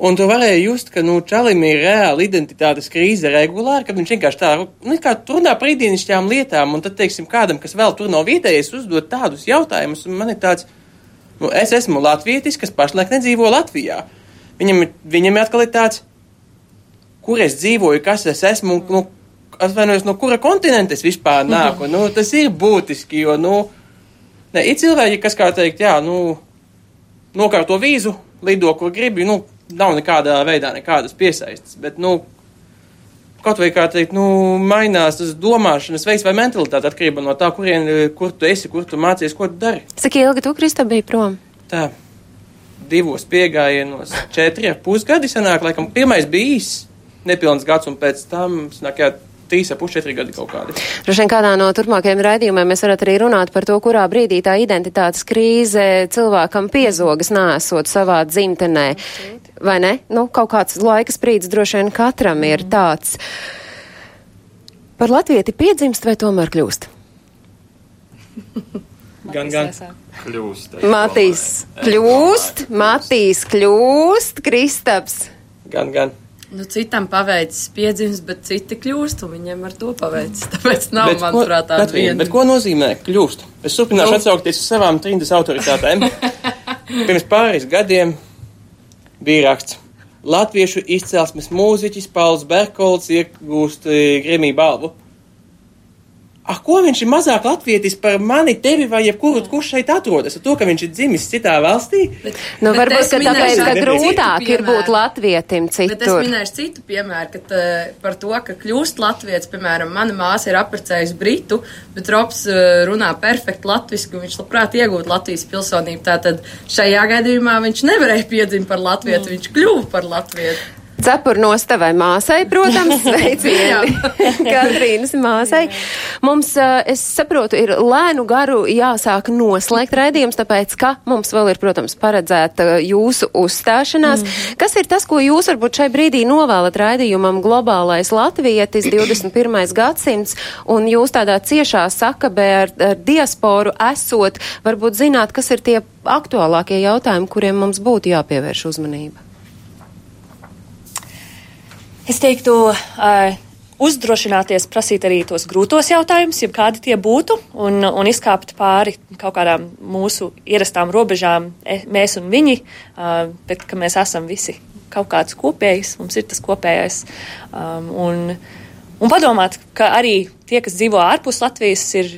Un tu varēji just, ka, nu, Čalim ir reāla identitātes krīze regulāri, ka viņš vienkārši tā, nu, runā par ikdienišķām lietām, un tad, teiksim, kādam, kas vēl tur nav vietējais, uzdot tādus jautājumus, man ir tāds, nu, es esmu latvietis, kas pašlaik nedzīvo Latvijā. Viņam, viņam atkal ir tāds, kur es dzīvoju, kas es esmu, nu, atvainojos, no kura kontinenta es vispār nāku. Nu, tas ir būtiski, jo, nu, ne, ir cilvēki, kas, kā teikt, jā, nu, nokārto vīzu, lido, kur gribi, nu, nav nekādā veidā nekādas piesaistes, bet, nu, kaut vai, kā teikt, nu, mainās tas domāšanas veids vai mentalitāte atkarībā no tā, kurien, kur tu esi, kur tu mācies, ko tu dari. Cik ilgi tu, Kristap, biji prom? Tā, divos piegājienos, četri ar pusgadi sanāk, laikam, pirmais bija īss, nepilns gads, un pēc tam, sanāk, jā, trīs ar pus četri gadi kaut kādi. Droši vien kādā no turpmākajiem raidījumiem mēs varētu arī runāt par to, kurā brīdī tā identitātes krīze cilvēkam piezogas nēsot savā dzimtenē. Vai ne? Nu, kaut kāds laika sprīdis droši vien katram ir tāds. Par latvieti piedzimst vai tomēr kļūst? Gan, gan. Kļūst. Matīs kļūst, Matīs kļūst, Kristaps. Gan, gan. Nu, citam paveicis piedzimis, bet citi kļūst, un viņiem ar to paveicis. Tāpēc nav, Bet manuprāt, tāda viena. Bet ko nozīmē kļūst? Es turpināšu Nu. atsaukties uz savām trindas autoritātēm. Pirms pāris gadiem bija raksts. Latviešu izcelsmes mūziķis Pauls Berkolds iegūst e, Grammy balvu. Ah, ko viņš ir mazāk latvietis par mani, tevi vai jebkuru, kurš šeit atrodas? Ar to, ka viņš ir dzimis citā valstī? Nu, Bet varbūt, es ka tāpēc, ka grūtāk ir būt latvietim Bet es citur. minēšu citu piemēru, ka uh, par to, ka kļūst latvietis, piemēram, mana māsa ir apprecējusi Britu, bet Robs uh, runā perfekti latviski, un viņš labprāt iegūtu Latvijas pilsonību. Tātad šajā gadījumā viņš nevarēja piedzimt par latvietu, viņš kļuva par latvietu. Cepur nostavai māsai, protams, sveicieni Katrīnas māsai. Mums, eh, es saprotu, ir lēnu garu jāsāk noslēgt raidījums, tāpēc, ka mums vēl ir, protams, paredzēta jūsu uzstāšanās. Mm. Kas ir tas, ko jūs varbūt šai brīdī novēlat raidījumam globālais latvietis 21. gadsimts, un jūs tādā ciešā sakabē ar, ar diasporu esot, varbūt zināt, kas ir tie aktuālākie jautājumi, kuriem mums būtu jāpievērš uzmanība? Es teiktu, uh, uzdrošināties prasīt arī tos grūtos jautājumus, ja kādi tie būtu, un, un izkāpt pāri kaut kādām mūsu ierastām robežām, e, mēs un viņi, bet ka mēs esam visi kaut kāds kopējs, mums ir tas kopējais. Un, un padomāt, ka arī tie, kas dzīvo ārpus Latvijas, ir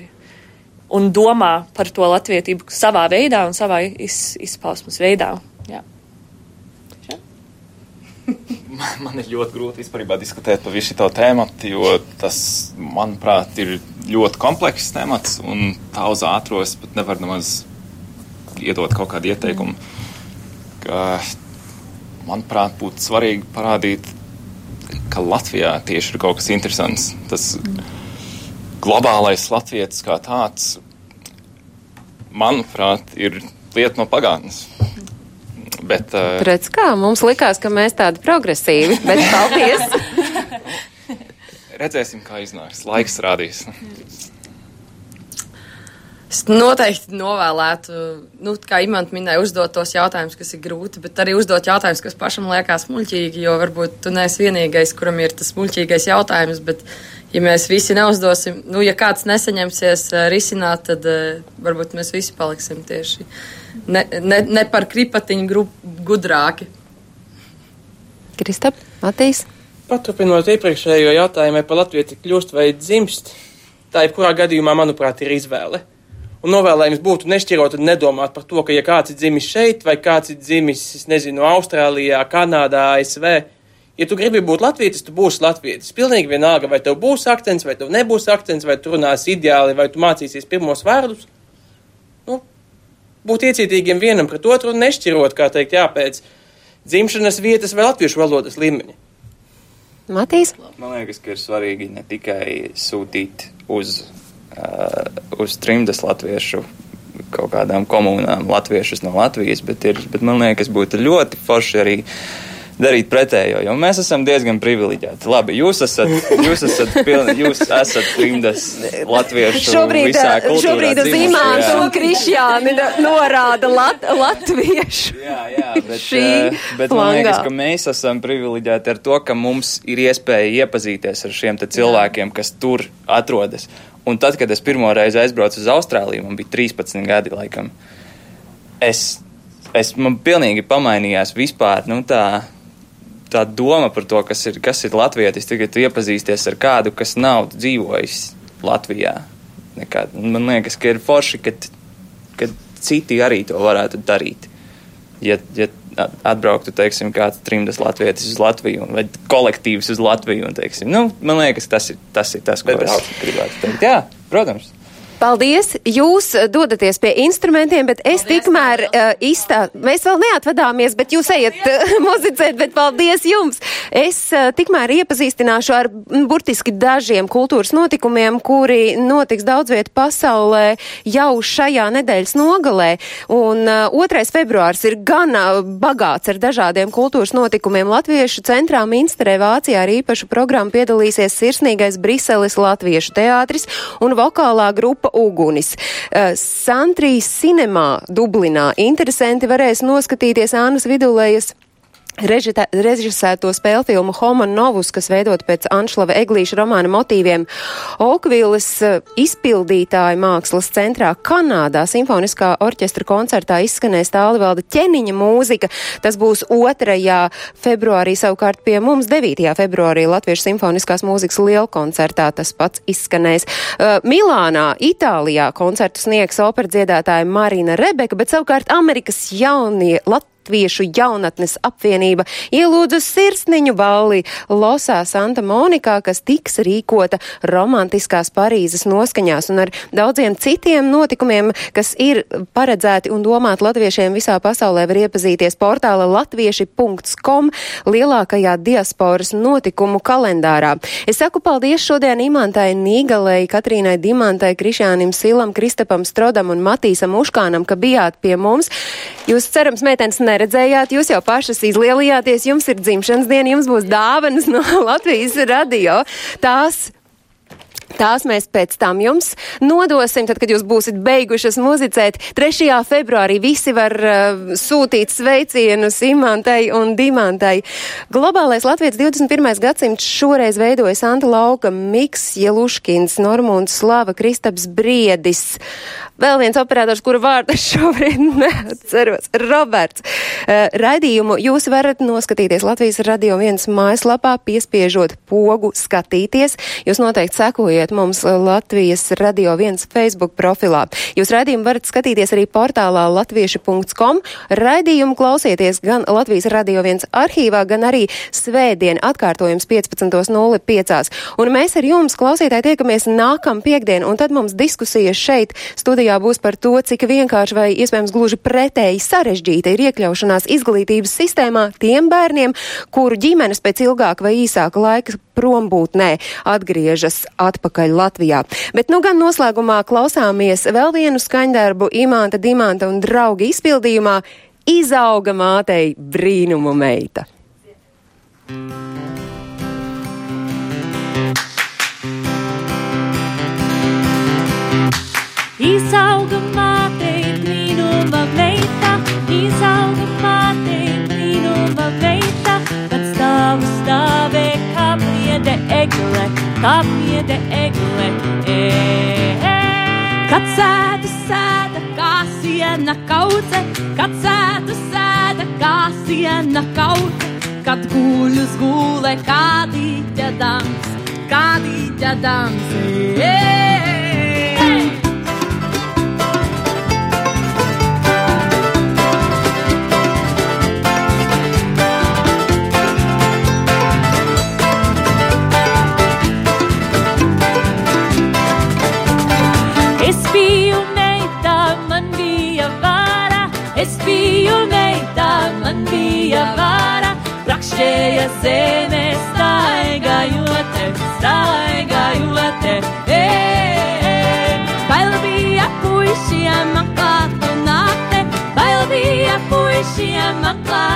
un domā par to latvietību savā veidā un savā iz, izpausmes veidā. Jā. Man ir ļoti grūti vispār diskutēt par visu šo tēmu, jo tas, manuprāt, ir ļoti komplekss temats, un tā uz ātros pat nevar nemaz iedot kaut kādu ieteikumu. Ka, manuprāt, būtu svarīgi parādīt, ka Latvijā tieši ir kaut kas interesants. Tas globālais latvietis kā tāds, manuprāt, ir lieta no pagātnes. Bet, uh, Redz kā, mums likās, ka mēs tādi progresīvi, bet paldies! redzēsim, kā iznāks. Laiks rādīs. Es noteikti novēlētu, nu, kā Imants minēja, uzdot tos jautājumus, kas ir grūti, bet arī uzdot jautājumus, kas pašam liekas muļķīgi, jo varbūt tu neesi vienīgais, kuram ir tas muļķīgais jautājums, bet ja mēs visi neuzdosim, nu, ja kāds nesaņemsies uh, risināt, tad uh, varbūt mēs visi paliksim tieši ne, ne, ne par kripatiņu grup, gudrāki. Kristap, Matīs? Paturpinot iepriekšējo jautājumu, vai par latvieti kļūst vai dzimst, tā jebkurā gadījumā, manuprāt, ir izvēle. Un novēlējums būtu nešķirot un nedomāt par to, ka ja kāds ir dzimis šeit, vai kāds ir dzimis, es nezinu, Austrālijā, Kanādā, ASV, ja tu gribi būt latvietis, tu būsi latvietis. Pilnīgi vienalga, vai tev būs akcents, vai tev nebūs akcents, vai tu runāsi ideāli, vai tu mācīsies pirmos vārdus. Nu, būt iecietīgiem vienam pret otru un nešķirot, kā teikt, jā, pēc dzimšanas vietas vai latviešu valodas līmeņa. Matīs? Man liekas, ka ir svarīgi ne tikai sūtīt uz, uh, uz trimdas latviešu kaut kādām komunām latviešus no Latvijas, bet, ir, bet man liekas, būtu ļoti forši arī darīt pretējo, jo mēs esam diezgan privileģēti. Labi, jūs esat, jūs esat, pilni, jūs esat trimdas latviešu Šobrīd, visā kultūrā šobrīd uz jā. un Krišjāni norāda lat, latviešu. Jā, jā, bet, eh, bet man liekas, ka mēs esam privileģēti ar to, ka mums ir iespēja iepazīties ar šiem cilvēkiem, kas tur atrodas. Un tad, kad es pirmo reizi aizbraucu uz Austrāliju, man bija 13 gadi, laikam, es, es man pilnīgi pamainījās vispār, nu tā, tā doma par to, kas ir, kas ir latvietis, tagad iepazīsties ar kādu, kas nav dzīvojis Latvijā. Nekād. Man liekas, ka ir forši, ka, ka citi arī to varētu darīt. Ja, ja atbrauktu, teiksim, kāds trimdas latvietis uz Latviju vai kolektīvs uz Latviju, un, teiksim, nu, man liekas, tas ir tas, ir tas ko Bet es brauc. gribētu teikt. Jā, protams. Paldies! Jūs eh, dodaties pie instrumentiem, bet es tikmēr uh, izstā... Mēs vēl neatvadāmies, bet jūs ejat uh, muzicēt, bet paldies jums! Es uh, tikmēr iepazīstināšu ar burtiski dažiem kultūras notikumiem, kuri notiks daudz vietu pasaulē jau šajā nedēļas nogalē. Un uh, 2. februārs ir gana bagāts ar dažādiem kultūras notikumiem. Latviešu centrā Minsterē Vācijā ar īpašu programmu piedalīsies sirsnīgais Briseles Latviešu teātris un vokālā grupa Ugunis. Uh, Santrijas cinemā Dublinā interesanti varēs noskatīties Ānas Vidulējas režita- režisēto spēļu filmu Homo Novus, kas veidot pēc Anšlava Eglīša romāna motīviem. Okvīles izpildītāja mākslas centrā Kanādā simfoniskā orķestra koncertā izskanēs tālivalda ķeniņa mūzika. Tas būs 2. februārī, savukārt pie mums 9. februārī Latviešu simfoniskās mūzikas lielkoncertā tas pats izskanēs. Uh, Milānā, Itālijā koncertu sniegs operdziedātāja Marina Rebeka, bet savukārt Amerikas jaunie Latviešu Latviešu jaunatnes apvienība ielūdzu sirsniņu balli Losā Santa Monikā, kas tiks rīkota romantiskās Parīzes noskaņās un ar daudziem citiem notikumiem, kas ir paredzēti un domāti latviešiem visā pasaulē var iepazīties portāla latvieši.com lielākajā diasporas notikumu kalendārā. Es saku paldies šodien Imantai Nīgalei, Katrīnai Dimantai, Krišānim Silam, Kristapam Strodam un Matīsam Uškānam, ka bijāt pie mums. Jūs cerams, meitenes, neredzējāt, jūs jau pašas izlielījāties, jums ir dzimšanas diena, jums būs dāvanas no Latvijas radio. Tās Tās mēs pēc tam jums nodosim, tad, kad jūs būsiet beigušas muzicēt. 3. februārī visi var uh, sūtīt sveicienus Imantai un Dimantai. Globālais Latvijas 21. gadsimts šoreiz veidoja Santa Lauka, Miks Jeluškins, Normunds Slava, Kristaps Briedis. vēl viens operators, kura vārdu šobrīd neatceros, Roberts. Uh, raidījumu jūs varat noskatīties Latvijas radio viens mājaslapā, piespiežot pogu skatīties. Jūs noteikti sekojiet mums Latvijas radio viens Facebook profilā. Jūs raidījumu varat skatīties arī portālā latvieši.com. Raidījumu klausieties gan Latvijas radio viens arhīvā, gan arī svētdien atkārtojums 15.05. Un mēs ar jums, klausītāji, tiekamies nākam piekdien, un tad mums diskusijas šeit studijā būs par to, cik vienkārši vai iespējams gluži pretēji sarežģīta ir iekļaušanās izglītības sistēmā tiem bērniem, kuru ģimenes pēc ilgāka vai īsāka laika prombūtnē atgriežas atpakaļ Latvijā. Bet nu gan noslēgumā klausāmies vēl vienu skaņdarbu Imanta, Dimanta un draugi izpildījumā izauga mātei brīnumu meita. Izauga mātei brīnuma meita, izauga mātei brīnuma meita, kad stāvu stāvē kā pliede egle, kā pliede egle. E, e. Kad sēdu sēda kā siena kaudze, kad sēdu sēda kā siena kaudze, kad guļus gulē kā dīķa dams, kā dīķa dams. E, prakšķēja zeme, staigājote, staigājote, e, e. Bail bija puišiem atklātu nāte, bail bija puišiem atklātu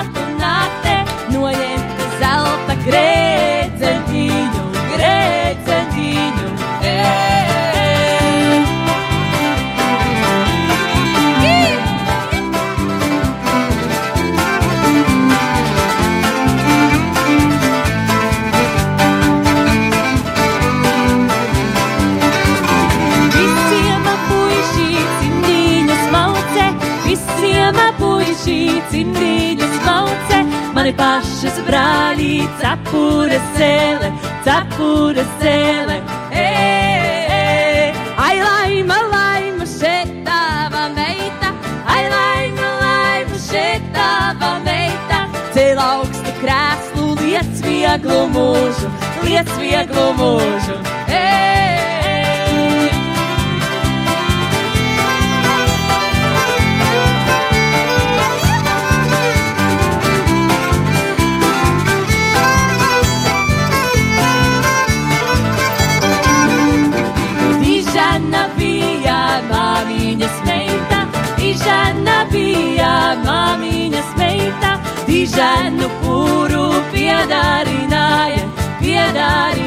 mani pašas brāļi cepura sēle, cepura sēle. E, e, ai, laima, laima, šeit tava meita, ai, laima, laima, šeit tava meita, cēl augstu krēslu, liec vieglu mūžu, liec vieglu mūžu. E, dižana bija māmiņas meita, dižanu pūru piedarināja, piedarināja.